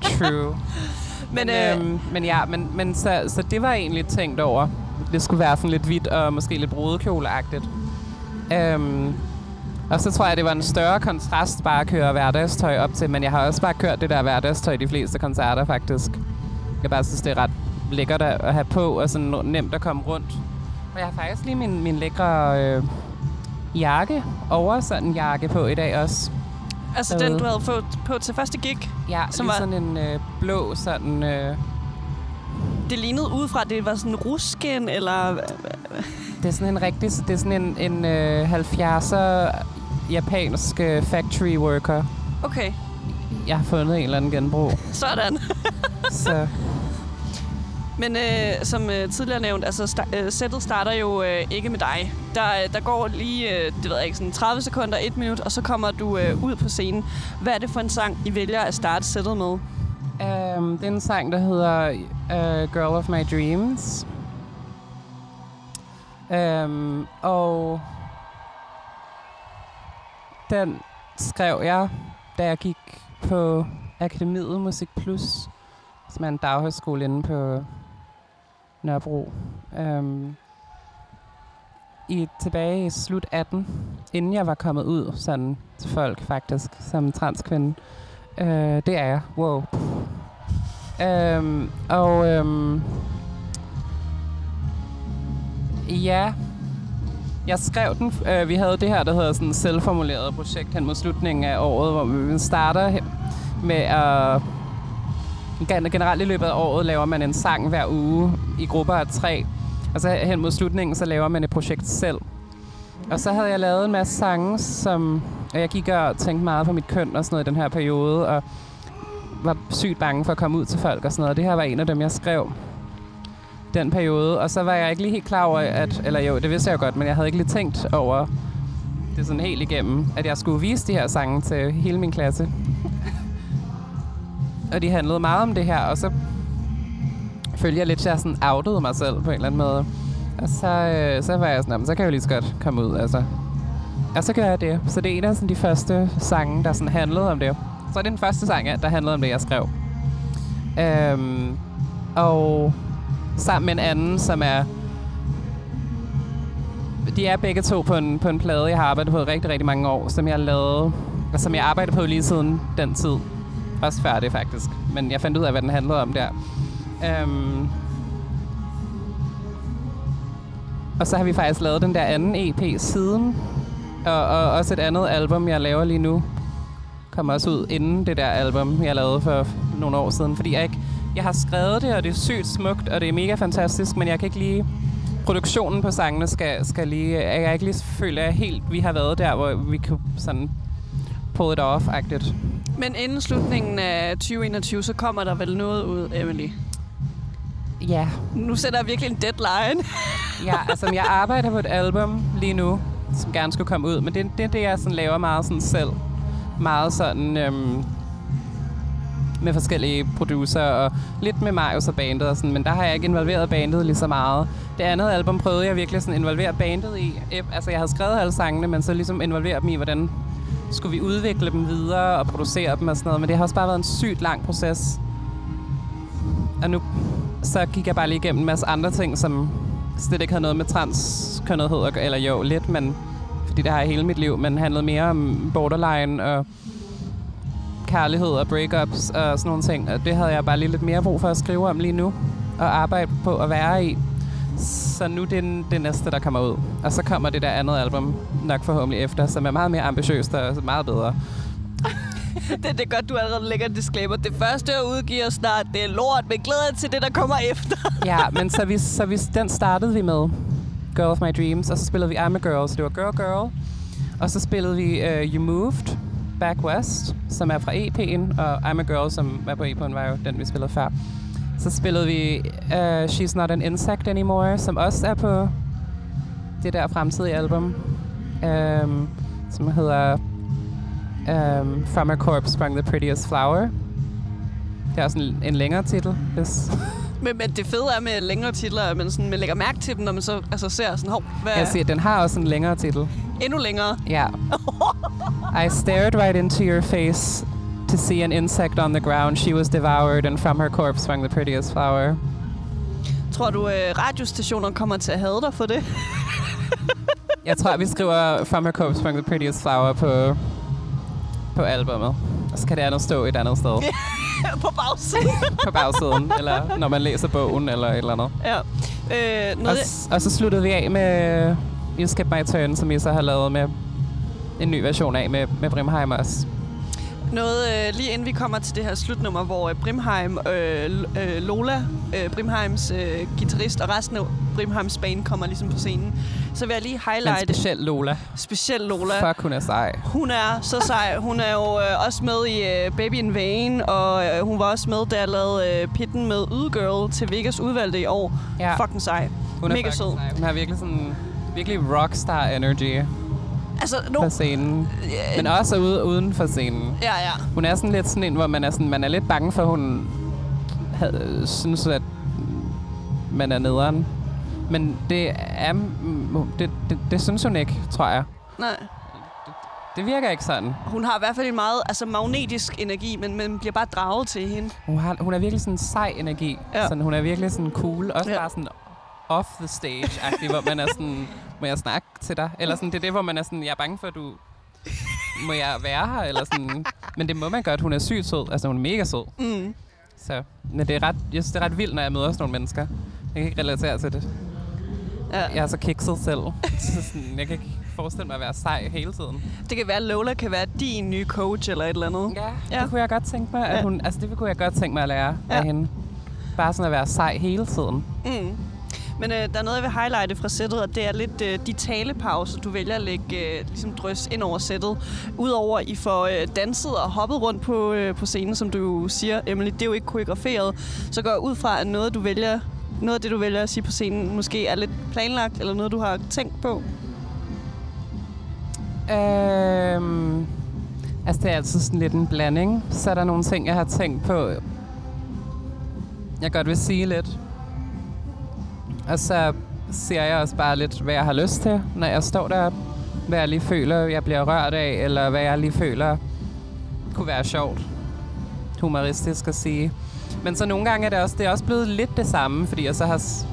True. Men, Men, øh, øhm, men ja, men, men så, så det var egentlig tænkt over. Det skulle være sådan lidt hvidt og måske lidt brudekjoleagtigt. Øhm, og så tror jeg, det var en større kontrast bare at køre hverdagstøj op til. Men jeg har også bare kørt det der hverdagstøj de fleste koncerter, faktisk. Jeg bare synes, det er ret lækkert at have på, og sådan nemt at komme rundt. Og jeg har faktisk lige min, min lækre øh, jakke, over sådan en jakke på i dag også. altså den, du havde fået på til første gig, Ja, Som var sådan en øh, blå sådan... Øh, det lignede udefra, det var sådan ruskin, eller... Det er sådan en rigtig, det er sådan en, en øh, 70'er japansk øh, factory worker. Okay, Jeg har fundet en eller anden genbrug. sådan. så Men øh, som øh, tidligere nævnt, altså sta- øh, sættet starter jo øh, ikke med dig. Der, øh, der går lige, øh, det ved jeg ikke, sådan 30 sekunder, et minut, og så kommer du øh, ud på scenen. Hvad er det for en sang, I vælger at starte sættet med? Um, det er en sang, der hedder uh, Girl of My Dreams. Um, og den skrev jeg, da jeg gik på Akademiet Musik Plus, som er en daghøjskole inde på Nørrebro. Um, i, tilbage i slut 18, inden jeg var kommet ud sådan til folk faktisk, som transkvinde. Øh, det er jeg. Wow. Øhm, og øhm, ja, jeg skrev den. Øh, vi havde det her, der hedder sådan et selvformuleret projekt hen mod slutningen af året, hvor vi starter med at... Øh, Generelt i løbet af året laver man en sang hver uge i grupper af tre. Og så hen mod slutningen, så laver man et projekt selv. Og så havde jeg lavet en masse sange, som og jeg gik og tænkte meget på mit køn og sådan noget i den her periode, og var sygt bange for at komme ud til folk og sådan noget. Det her var en af dem, jeg skrev den periode. Og så var jeg ikke lige helt klar over, at... Eller jo, det vidste jeg jo godt, men jeg havde ikke lige tænkt over det sådan helt igennem, at jeg skulle vise de her sange til hele min klasse. og de handlede meget om det her, og så følte jeg lidt, at jeg sådan outede mig selv på en eller anden måde. Og så, øh, så var jeg sådan, så kan jeg jo lige så godt komme ud, altså. Og så gør jeg det. Så det er en af sådan, de første sange, der sådan handlede om det. Så er den første sang, der handlede om det, jeg skrev. Øhm, og sammen med en anden, som er... De er begge to på en, på en plade, jeg har arbejdet på rigtig, rigtig mange år, som jeg lavede, og som jeg arbejdede på lige siden den tid. Også før det, faktisk. Men jeg fandt ud af, hvad den handlede om der. Øhm, og så har vi faktisk lavet den der anden EP siden. Og, og også et andet album, jeg laver lige nu, kommer også ud inden det der album, jeg lavede for nogle år siden. Fordi jeg ikke... Jeg har skrevet det, og det er sygt smukt, og det er mega fantastisk, men jeg kan ikke lige... Produktionen på sangene skal, skal lige... Jeg kan ikke lige føle, at helt, vi har været der, hvor vi kan sådan pull it off-agtigt. Men inden slutningen af 2021, så kommer der vel noget ud, Emily. Ja, Nu sætter jeg virkelig en deadline. Ja, altså jeg arbejder på et album lige nu, som gerne skulle komme ud, men det, det er det, jeg sådan laver meget sådan selv. Meget sådan øhm, med forskellige producer og lidt med Marius og bandet og sådan, men der har jeg ikke involveret bandet lige så meget. Det andet album prøvede jeg virkelig sådan at involvere bandet i. Altså jeg havde skrevet alle sangene, men så ligesom involvere dem i, hvordan skulle vi udvikle dem videre og producere dem og sådan noget, men det har også bare været en sygt lang proces. Og nu så gik jeg bare lige igennem en masse andre ting, som slet ikke havde noget med transkønnethed at gøre, eller jo, lidt, men fordi det har jeg hele mit liv, men handlede mere om borderline og kærlighed og breakups og sådan nogle ting. Og det havde jeg bare lige lidt mere brug for at skrive om lige nu, og arbejde på at være i. Så nu det er den- det næste, der kommer ud. Og så kommer det der andet album nok forhåbentlig efter, som er meget mere ambitiøst og meget bedre det, det er godt, du allerede lægger en disclaimer. Det første, jeg udgiver snart, det er lort, men glæder til det, der kommer efter. Ja, men så, vi, så vi, den startede vi med, Girl of My Dreams, og så spillede vi I'm a Girl, så det var Girl Girl. Og så spillede vi uh, You Moved, Back West, som er fra EP'en, og I'm a Girl, som er på EP'en, var jo den, vi spillede før. Så spillede vi uh, She's Not an Insect Anymore, som også er på det der fremtidige album, um, som hedder um, From a Corpse Sprung the Prettiest Flower. Det er også en, en længere titel, hvis... Men, men det fede er med længere titler, at man, sådan, man lægger mærke til dem, når man så altså, ser sådan, hov, hvad Jeg siger, den har også en længere titel. endnu længere. Ja. I stared right into your face to see an insect on the ground. She was devoured, and from her corpse sprung the prettiest flower. Tror du, øh, radiostationer kommer til at have dig for det? Jeg tror, vi skriver From her corpse sprung the prettiest flower på, på albumet. Og så kan det andet stå et andet sted. på bagsiden. på bagsiden, eller når man læser bogen, eller et eller andet. ja. Øh, Og, noget, s- og så sluttede vi af med You Skip My Turn, som I så har lavet med en ny version af med, med Brimheim også. Noget øh, lige inden vi kommer til det her slutnummer, hvor øh, Brimheim, øh, øh, Lola, øh, Brimheims øh, guitarist og resten af Brimheims band kommer ligesom på scenen, så vil jeg lige Men highlighte specielt Lola. specielt Lola. Fuck, hun er sej. Hun er så sej. Hun er jo øh, også med i øh, Baby in Vain, og øh, hun var også med, da jeg lavede øh, pitten med Ydegirl til Vegas udvalgte i år. Ja. Fucking sej. Hun er Mega sød. sej. Hun har virkelig sådan virkelig rockstar energy Altså, nu... på scenen. Men også ude, uden for scenen. Ja, ja. Hun er sådan lidt sådan en, hvor man er, sådan, man er lidt bange for, at hun havde, synes, at man er nederen. Men det er... Det, det, det synes hun ikke, tror jeg. Nej. Det virker ikke sådan. Hun har i hvert fald en meget altså, magnetisk energi, men man bliver bare draget til hende. Hun, har, hun er virkelig sådan en sej energi. Ja. Sådan, hun er virkelig sådan cool. Også Ja. bare sådan off the stage-agtig, hvor man er sådan, må jeg snakke til dig? Eller sådan, det er det, hvor man er sådan, jeg er bange for, at du... Må jeg være her? Eller sådan. Men det må man godt. Hun er sygt sød. Altså, hun er mega sød. Mm. Så men det er ret, jeg synes, det er ret vildt, når jeg møder sådan nogle mennesker. Jeg kan ikke relatere til det. Ja. Jeg er så kikset selv. Så sådan, jeg kan ikke forestille mig at være sej hele tiden. Det kan være, at Lola kan være din nye coach eller et eller andet. Ja, Ja. det kunne jeg godt tænke mig. At Ja. hun, altså, det kunne jeg godt tænke mig at lære Ja. af hende. Bare sådan at være sej hele tiden. Mm. Men øh, der er noget, jeg vil highlighte fra sættet, og det er lidt øh, de talepauser, du vælger at lægge øh, ligesom drøs ind over sættet. Udover I får øh, danset og hoppet rundt på, øh, på scenen, som du siger, Emily, det er jo ikke koreograferet. Så går jeg ud fra, at noget, du vælger, noget af det, du vælger at sige på scenen, måske er lidt planlagt, eller noget, du har tænkt på. Øhm, altså, det er altid sådan lidt en blanding. Så er der nogle ting, jeg har tænkt på, jeg godt vil sige lidt. Altså, og så ser jeg også bare lidt, hvad jeg har lyst til, når jeg står der. Hvad jeg lige føler, jeg bliver rørt af, eller hvad jeg lige føler kunne være sjovt. Humoristisk at sige. Men så nogle gange er det også, det er også blevet lidt det samme, fordi jeg så har, så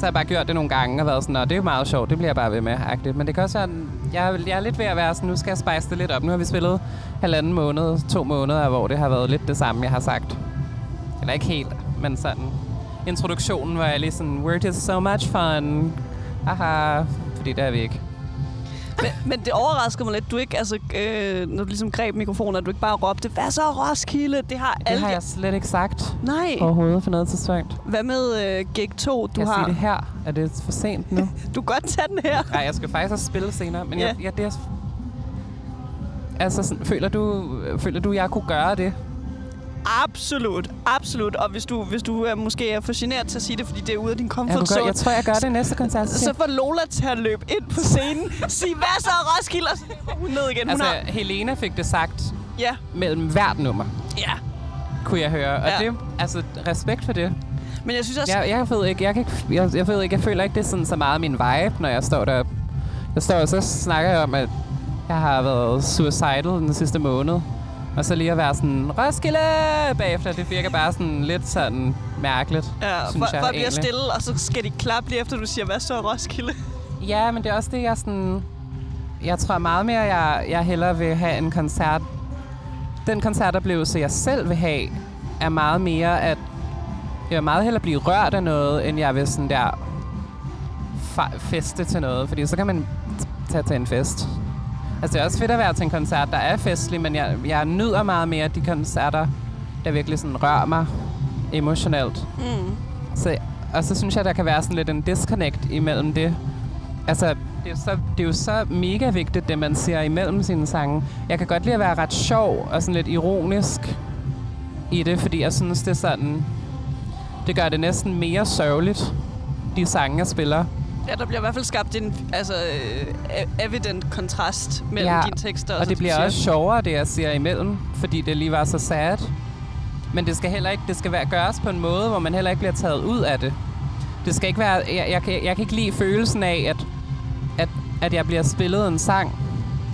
har jeg bare gjort det nogle gange og været sådan, Nå, det er jo meget sjovt, det bliver jeg bare ved med. -agtigt. Men det kan også være, jeg, jeg er lidt ved at være sådan, nu skal jeg spice det lidt op. Nu har vi spillet halvanden måned, to måneder, hvor det har været lidt det samme, jeg har sagt. Eller ikke helt, men sådan. Introduktionen var jeg lige sådan, we're just so much fun. Aha, fordi det er vi ikke. Men, men det overrasker mig lidt, du ikke, altså, øh, når du ligesom greb mikrofonen, at du ikke bare råbte, hvad så Roskilde? Det har Det alle... har jeg slet ikke sagt Nej. overhovedet for noget tidspunkt. Hvad med øh, gig 2, du Kan jeg har? sige det her? Er det for sent nu? Du kan godt tage den her. Nej, jeg skal faktisk også spille senere, men Ja. jeg, jeg, det er... Altså, sådan, føler, du, føler du, jeg kunne gøre det? Absolut, absolut. Og hvis du, hvis du er, måske er for generet til at sige det, fordi det er ude af din comfort zone, jeg tror, jeg gør det næste koncert. så får Lola til at løbe ind på scenen, sige, hvad så Roskilde? Og så hun ned igen. Hun altså, har... Helena fik det sagt Ja, mellem hvert nummer, ja. kunne jeg høre. Og Ja. det, altså, respekt for det. Men jeg synes også... Jeg, jeg ved ikke, jeg, kan ikke, jeg, jeg ved ikke, jeg føler ikke, det er sådan så meget min vibe, når jeg står der. Jeg står og så snakker jeg om, at jeg har været suicidal den sidste måned. Og så lige at være sådan, Roskilde bagefter, det virker bare sådan lidt sådan mærkeligt, Ja, synes for, jeg for at blive egentlig. stille, og så skal de klappe lige efter, du siger, hvad så Roskilde? Ja, men det er også det, jeg sådan... Jeg tror meget mere, jeg, jeg hellere vil have en koncert. Den koncertoplevelse, jeg selv vil have, er meget mere, at jeg vil meget hellere blive rørt af noget, end jeg vil sådan der fe- feste til noget. Fordi så kan man tage til en fest. Altså, det er også fedt at være til en koncert, der er festlig, men jeg, jeg nyder meget mere de koncerter, der virkelig sådan rører mig emotionelt. Mm. Så, og så synes jeg, der kan være sådan lidt en disconnect imellem det. Altså, Det er, så, det er jo så mega vigtigt, det man siger imellem sine sange. Jeg kan godt lide at være ret sjov og sådan lidt ironisk i det, fordi jeg synes, det er sådan... Det gør det næsten mere sørgeligt, de sange, jeg spiller. Ja, der bliver i hvert fald skabt en altså, øh, evident kontrast mellem Ja, dine tekster. Og som det bliver siger. også sjovere, det jeg siger imellem, fordi det lige var så sad. Men det skal heller ikke, det skal være, gøres på en måde, hvor man heller ikke bliver taget ud af det. Det skal ikke være, jeg, jeg, kan, jeg kan ikke lide følelsen af, at, at, at jeg bliver spillet en sang.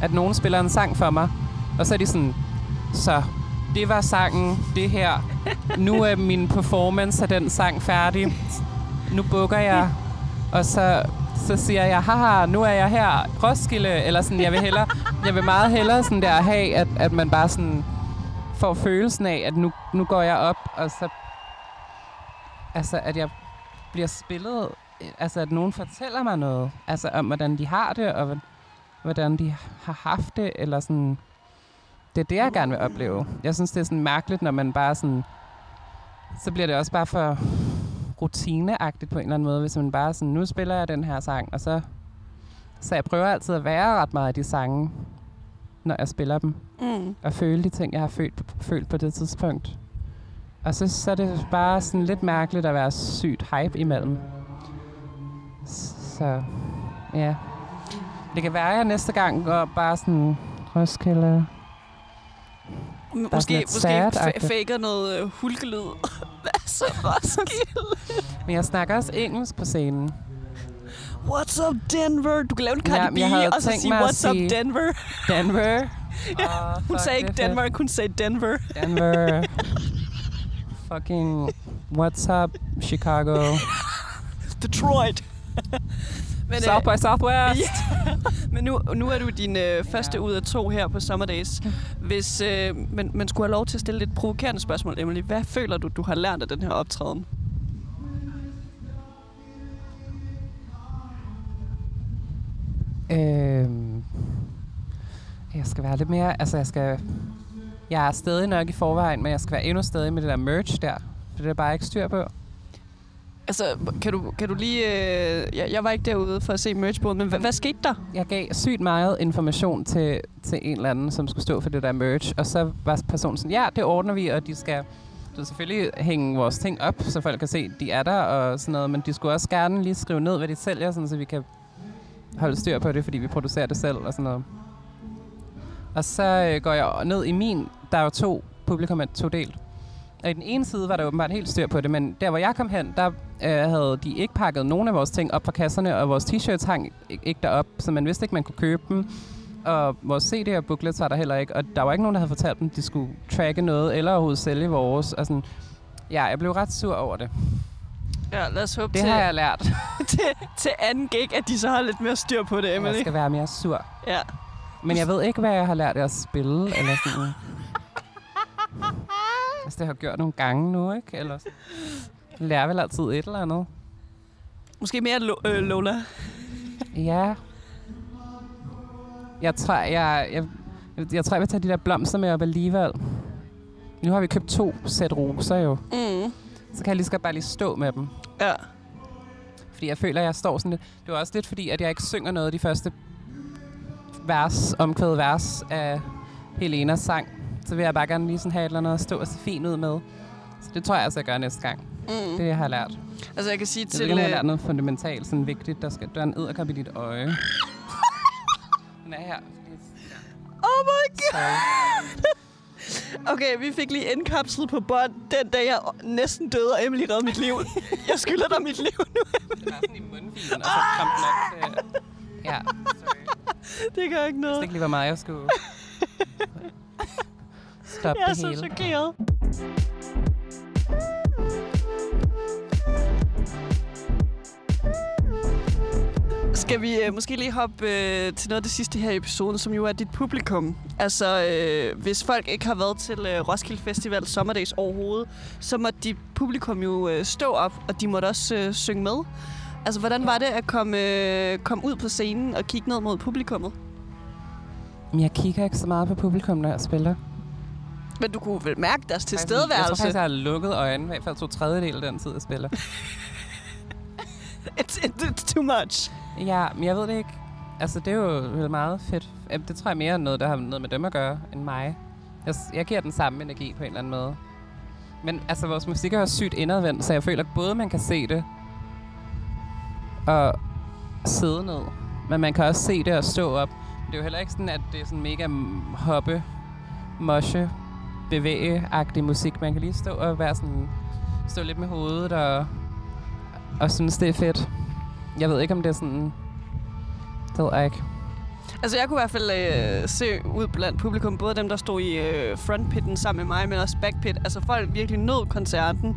At nogen spiller en sang for mig. Og så er de sådan, så det var sangen, det her. Nu er min performance af den sang færdig. Nu bukker jeg. Og så, så siger jeg, haha, nu er jeg her, Roskilde. Eller sådan, jeg vil, hellere, jeg vil meget hellere sådan der have, at, at man bare sådan får følelsen af, at nu, nu går jeg op, og så... Altså, at jeg bliver spillet... Altså, at nogen fortæller mig noget. Altså, om hvordan de har det, og hvordan- de har haft det, eller sådan... Det er det, jeg gerne vil opleve. Jeg synes, det er sådan mærkeligt, når man bare sådan... Så bliver det også bare for rutineagtigt på en eller anden måde, hvis man bare sådan, nu spiller jeg den her sang, og så... Så jeg prøver altid at være ret meget i de sange, når jeg spiller dem Mm. at føle de ting, jeg har følt, følt på det tidspunkt. Og så, så er det bare sådan lidt mærkeligt at være sygt hype imellem. Så ja. Det kan være, at jeg næste gang går bare sådan Roskilde. Måske, måske faker noget øh, hulkelyd. Så, Roskilde? Men jeg snakker også engelsk på scenen. What's up, Denver? Du kan lave en Cardi Ja, B, og så sige, what's up, Denver? Denver. Ja, Åh, Hun sagde ikke. Danmark, hun sagde Denver. Denver. Fucking what's up, Chicago. Detroit. Men, South by Southwest. Ja. Men nu, nu er du din øh, første Ja. ud af to her på Summer Days. Hvis øh, man, man skulle have lov til at stille lidt provokerende spørgsmål, Emily, hvad føler du, du har lært af den her optræden? Øhm, jeg skal være lidt mere... Altså, jeg skal... Jeg er stadig nok i forvejen, men jeg skal være endnu stadig med det der merch der. For det er bare ikke styr på. Altså, kan du, kan du lige... Øh, jeg, jeg var ikke derude for at se merchbordet, men hvad, hvad skete der? Jeg gav sygt meget information til, til en eller anden, som skulle stå for det der merch. Og så var personen sådan, ja, det ordner vi, og de skal så selvfølgelig hænge vores ting op, så folk kan se, at de er der og sådan noget. Men de skulle også gerne lige skrive ned, hvad de sælger, sådan, så vi kan holde styr på det, fordi vi producerer det selv og sådan noget. Og så øh, går jeg ned i min, der er jo to publikum, to delt. Og i den ene side var der åbenbart helt styr på det, men der hvor jeg kom hen, der øh, havde de ikke pakket nogen af vores ting op fra kasserne, og vores t-shirts hang ikke, derop, så man vidste ikke, man kunne købe dem. Og vores CD og booklets var der heller ikke, og der var ikke nogen, der havde fortalt dem, de skulle tracke noget, eller overhovedet sælge vores. Og sådan, ja, jeg blev ret sur over det. Ja, lad os håbe Det til, har jeg lært. til, til anden gig, at de så har lidt mere styr på det, Emily. Jeg skal være mere sur. Ja. Men jeg ved ikke, hvad jeg har lært at spille, eller sådan. Det har gjort nogle gange nu, ikke? Eller lærer vel altid et eller andet. Måske mere Lo- øh, Lola. Ja. Jeg tror, jeg, jeg, jeg, jeg tror, jeg vil tage de der blomster med op alligevel. Nu har vi købt to sæt roser jo. Mm. Så kan jeg lige godt bare lige stå med dem. Ja. Fordi jeg føler, at jeg står sådan lidt... Det var også lidt fordi, at jeg ikke synger noget af de første vers, omkvædet vers af Helenas sang. Så vil jeg bare gerne lige sådan have et eller andet at stå og se fint ud med. Så det tror jeg altså, jeg gør næste gang. Mm. Det har jeg lært. Altså, jeg kan sige Jeg til... jeg har øh, lært noget fundamentalt, sådan vigtigt. Der, skal, der er en edderkop i dit øje. Den er her. Oh my god! Okay, vi fik lige indkapslet på bånd den dag, jeg næsten døde, og Emily redde mit liv. Jeg skylder dig mit liv nu. Den er sådan i mundvigen, og så kom den op til... Ja, sorry. Det gør ikke Jeg vidste noget. ikke lige, hvor meget jeg skulle... Stoppe Jeg er det så hele. chokeret. Skal vi øh, måske lige hoppe øh, til noget af det sidste her i episoden, som jo er dit publikum. Altså, øh, hvis folk ikke har været til øh, Roskilde Festival Sommerdays overhovedet, så må dit publikum jo øh, stå op, og de måtte også øh, synge med. Altså, hvordan var det at komme, øh, komme ud på scenen og kigge ned mod publikummet? Jeg kigger ikke så meget på publikum, når jeg spiller. Men du kunne vel mærke deres Jeg tror tilstedeværelse? faktisk, jeg har lukket øjnene, i hvert fald to tredjedel af den tid, jeg spiller. It's, it's too much. Ja, men jeg ved det ikke. Altså, det er jo meget fedt. Det tror jeg mere er noget, der har noget med dem at gøre, end mig. Jeg, jeg giver den samme energi på en eller anden måde. Men altså, vores musik er jo sygt indadvendt, så jeg føler, at både man kan se det og sidde ned. Men man kan også se det og stå op. Det er jo heller ikke sådan, at det er sådan mega hoppe, moshe, bevæge-agtig musik. Man kan lige stå og være sådan, stå lidt med hovedet og, og synes, det er fedt. Jeg ved ikke, om det er sådan... Det ved jeg ikke. Altså, jeg kunne i hvert fald øh, se ud blandt publikum, både dem, der stod i øh, frontpitten sammen med mig, men også backpit. Altså, folk virkelig nød koncerten,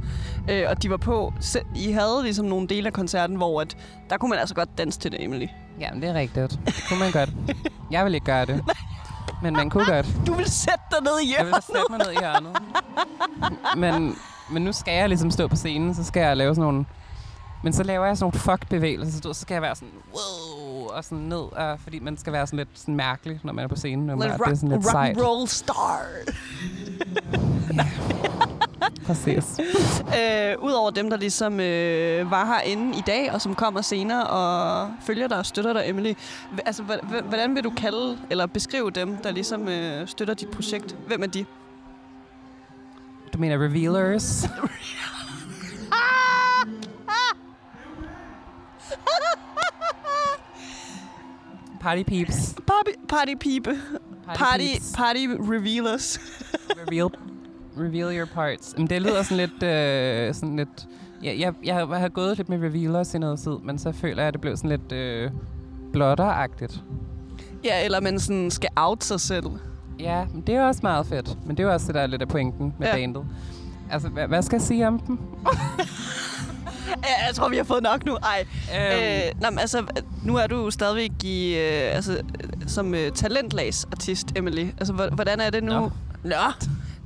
øh, og de var på. I havde ligesom nogle dele af koncerten, hvor at, der kunne man altså godt danse til det, Emily. Jamen, det er rigtigt. Det kunne man godt. Jeg vil ikke gøre det. Men man kunne godt. Du vil sætte dig ned i Jeg vil hjørnet. sætte mig ned i hjørnet. Men, men nu skal jeg ligesom stå på scenen, så skal jeg lave sådan nogle... Men så laver jeg sådan nogle fuck-bevægelser, så, så skal jeg være sådan, wow, og sådan ned, og, fordi man skal være sådan lidt sådan mærkelig, når man er på scenen. Når man, Lidt det er sådan lidt rock, sejt. roll star. Præcis. øh, Udover dem, der ligesom øh, var herinde i dag, og som kommer senere og følger dig og støtter dig, Emily. Altså, hvordan vil du kalde eller beskrive dem, der ligesom øh, støtter dit projekt? Hvem er de? Du mener revealers? Party peeps. Party, party peep. Party, peeps. party revealers. Reveal, reveal your parts. Men det lyder sådan lidt... Øh, sådan lidt ja, jeg, jeg, har- jeg har gået lidt med revealers i noget tid, men så føler jeg, at det blev sådan lidt øh, blotteragtigt. ja, eller man sådan skal out sig selv. Ja, men det er også meget fedt. Men det er også det, der er lidt af pointen med Ja. bandet. Altså, hvad, hvad skal jeg sige om dem? Jeg tror, vi har fået nok nu. Ej. Øhm, Øh, nej, men altså, nu er du stadigvæk i, øh, altså, øh, som øh, talentlagsartist, Emily. Altså, hvor- hvordan er det nu? Nå. Nå.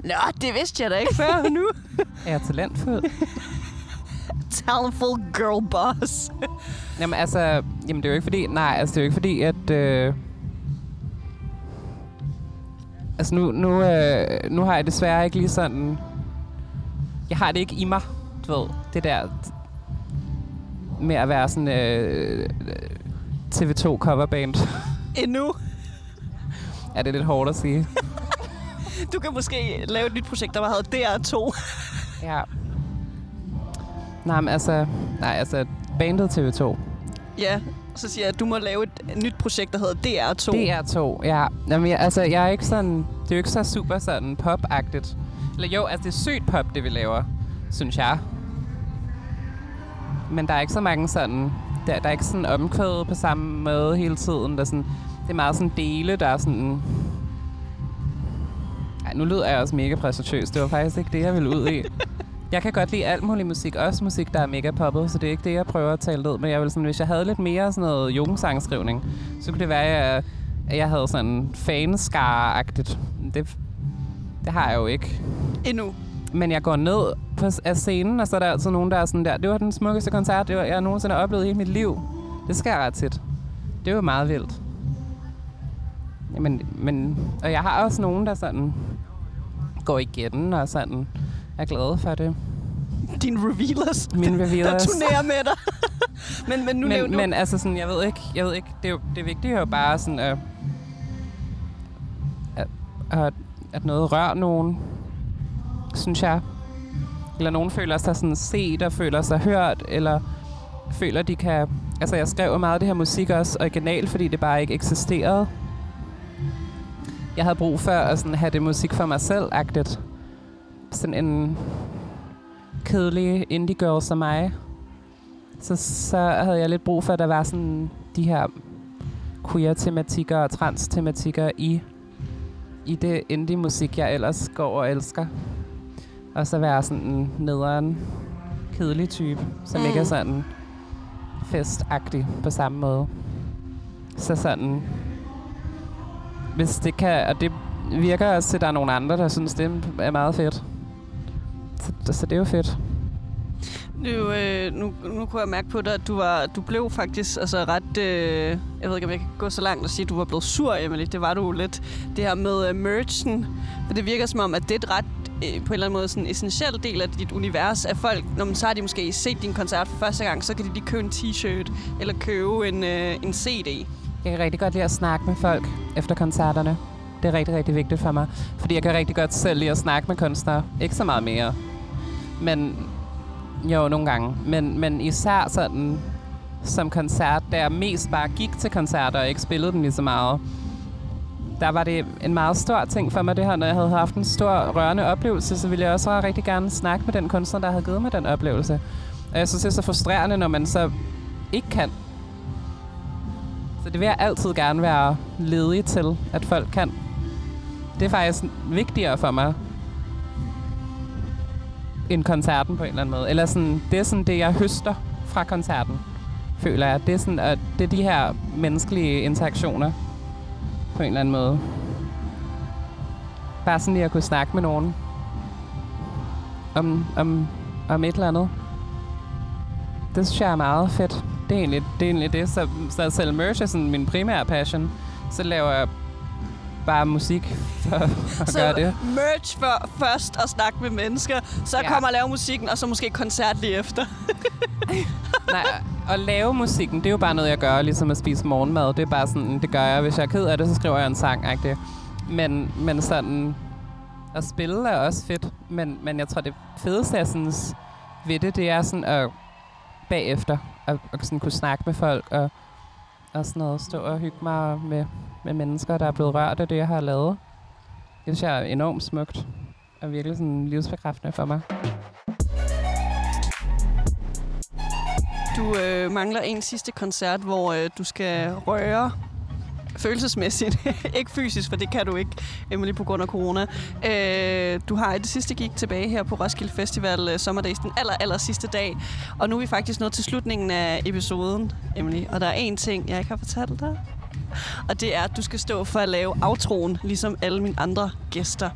Nå, det vidste jeg da ikke før nu. er jeg talentfuld? Talentful girl boss. Jamen altså, jamen det er jo ikke fordi, nej, altså det er jo ikke fordi, at... Øh, altså nu, nu, øh, nu har jeg desværre ikke lige sådan... Jeg har det ikke i mig, du ved, det der med at være sådan øh, TV2 coverband. Endnu. er det lidt hårdt at sige? Du kan måske lave et nyt projekt, der hedder DR2. Ja. Nej, men altså, nej, altså bandet TV2. ja, så siger jeg, at du må lave et nyt projekt, der hedder DR2. DR2, ja. Jamen, jeg, altså, jeg er ikke sådan... Det er jo ikke så super sådan pop-agtigt. Eller jo, altså, det er sygt pop, det vi laver, synes jeg. Men der er ikke så mange sådan... Der, der er ikke sådan omkvædet på samme måde hele tiden. Der er sådan, det er meget sådan dele, der er sådan... Nu lyder jeg også mega præsentøs. Det var faktisk ikke det, jeg ville ud i. Jeg kan godt lide alt mulig musik. Også musik, der er mega poppet, så det er ikke det, jeg prøver at tale ned. Men jeg vil sådan, hvis jeg havde lidt mere sådan noget jungsangskrivning, så kunne det være, at jeg, at jeg havde sådan fanskare-agtigt. Det, det har jeg jo ikke. Endnu. Men jeg går ned på af scenen, og så er der altid nogen, der er sådan der, det var den smukkeste koncert, det var, jeg nogensinde har oplevet i hele mit liv. Det sker ret tit. Det jo meget vildt. Jamen, men, og jeg har også nogen, der sådan går igen og sådan er glade for det. Dine revealers, der revealers. turnerer med dig. men, men nu men, du... men altså sådan, jeg ved ikke, jeg ved ikke, det, er jo, det vigtige er jo bare sådan, at, at, at, at noget rører nogen, synes jeg. Eller nogen føler sig sådan set og føler sig hørt, eller føler, de kan... Altså, jeg skrev meget af det her musik også original, fordi det bare ikke eksisterede. Jeg havde brug for at sådan have det musik for mig selv-agtigt. Sådan en kedelig indie girl som mig så, så havde jeg lidt brug for, at der var sådan de her queer-tematikker og trans-tematikker i, i det indie-musik, jeg ellers går og elsker. Og så være sådan en nederen, kedelig type, som mm. ikke er Mm. sådan festagtig på samme måde. Så sådan, hvis det kan, og det virker også til, at der er nogle andre, der synes, det er meget fedt. Så, så det er jo fedt. Nu, øh, nu, nu kunne jeg mærke på dig, at du, var, du blev faktisk altså, ret... Øh, jeg ved ikke, om jeg kan gå så langt og sige, at du var blevet sur, Emily. Det var du jo lidt. Det her med øh, merchen. For det virker som om, at det er et ret øh, på en eller anden måde sådan en essentiel del af dit univers af folk. Når man så har de måske set din koncert for første gang, så kan de lige købe en t-shirt eller købe en, øh, en CD. Jeg kan rigtig godt lide at snakke med folk efter koncerterne. Det er rigtig, rigtig vigtigt for mig. Fordi jeg kan rigtig godt selv lide at snakke med kunstnere. Ikke så meget mere. Men jo, nogle gange. Men, men især sådan som koncert, da jeg mest bare gik til koncerter og ikke spillede dem lige så meget. Der var det en meget stor ting for mig, det her, når jeg havde haft en stor rørende oplevelse, så ville jeg også rigtig gerne snakke med den kunstner, der havde givet mig den oplevelse. Og jeg synes, det er så frustrerende, når man så ikke kan. Så det vil jeg altid gerne være ledig til, at folk kan. Det er faktisk vigtigere for mig, end koncerten på en eller anden måde. Eller sådan, det er sådan det, jeg høster fra koncerten, føler jeg. Det er, sådan, at det er de her menneskelige interaktioner på en eller anden måde. Bare sådan lige at kunne snakke med nogen om, om, om et eller andet. Det synes jeg er meget fedt. Det er egentlig det. Er egentlig det. Så, så selv merch er sådan min primære passion. Så laver jeg bare musik for at Så gøre det. merch for først at snakke med mennesker, så Ja. kommer og lave musikken, og så måske koncert lige efter. Nej, at lave musikken, det er jo bare noget, jeg gør, ligesom at spise morgenmad. Det er bare sådan, det gør jeg. Hvis jeg er ked af det, så skriver jeg en sang, ikke? Men, men sådan, at spille er også fedt. Men, men jeg tror, det fedeste, jeg synes ved det, det er sådan at bagefter, at, at sådan kunne snakke med folk, og, og sådan noget, stå og hygge mig med, med mennesker, der er blevet rørt af det, jeg har lavet. Det synes jeg er enormt smukt, og virkelig sådan livsbekræftende for mig. Du øh, mangler en sidste koncert, hvor øh, du skal røre følelsesmæssigt. ikke fysisk, for det kan du ikke, Emily, på grund af corona. Øh, du har et sidste gig tilbage her på Roskilde Festival øh, den aller, aller sidste dag. Og nu er vi faktisk nået til slutningen af episoden, Emily. Og der er én ting, jeg ikke har fortalt dig. Og det er, at du skal stå for at lave outroen, ligesom alle mine andre gæster.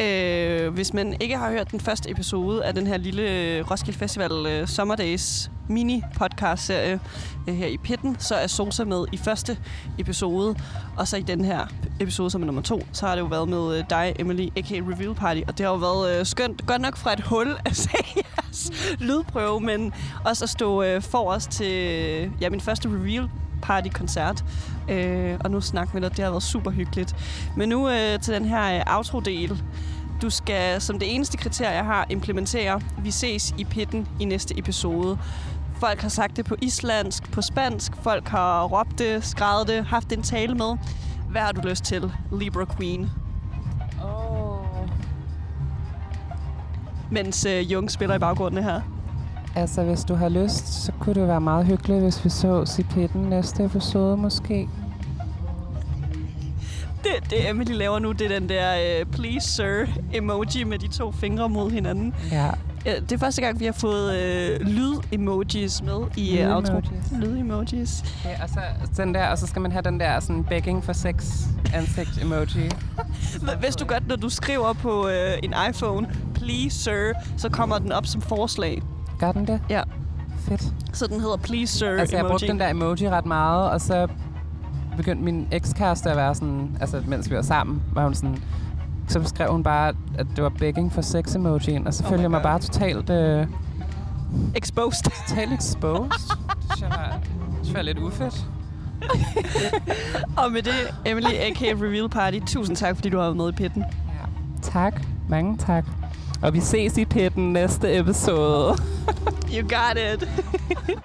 Øh, hvis man ikke har hørt den første episode af den her lille Roskilde Festival øh, Sommerdays mini-podcast-serie øh, her i Pitten, så er Sosa med i første episode. Og så i den her episode, som er nummer to, så har det jo været med øh, dig, Emily, a.k.a. Reveal Party. Og det har jo været øh, skønt, godt nok fra et hul at se jeres lydprøve, men også at stå øh, os til øh, ja, min første Reveal Party-koncert. Øh, og nu snakke med dig, det har været super hyggeligt. Men nu øh, til den her øh, outro-del. Du skal som det eneste kriterie, jeg har, implementere, vi ses i pitten i næste episode. Folk har sagt det på islandsk, på spansk. Folk har råbt det, skrevet det, haft en tale med. Hvad har du lyst til, Libra Queen? Oh. Mens øh, Jung spiller i baggrunden her. Altså, hvis du har lyst, så kunne det være meget hyggeligt, hvis vi så i pitten næste episode, måske. Det, det Emily laver nu, det er den der øh, please sir emoji med de to fingre mod hinanden. Ja. Ja, det er første gang, vi har fået øh, lyd-emojis med i øh, outro. Lyd-emojis. Okay, og, så, den der, og så skal man have den der sådan begging for sex ansigt emoji. Hvis du godt, når du skriver på øh, en iPhone, please sir, så kommer den op som forslag. Gør den det? Ja. Fedt. Så den hedder please sir Altså, jeg emoji. brugte den der emoji ret meget, og så begyndte min ekskæreste at være sådan, altså mens vi var sammen, var hun sådan, så skrev hun bare, at det var begging for sex emojien, og så Oh følte jeg mig bare totalt, øh, Exposed. totalt exposed. det var, det var lidt ufedt. Og med det, Emily, a.k.a. Reveal Party, tusind tak, fordi du har været med i pitten. Ja. Tak. Mange tak. Og vi ses i pitten næste episode. You got it.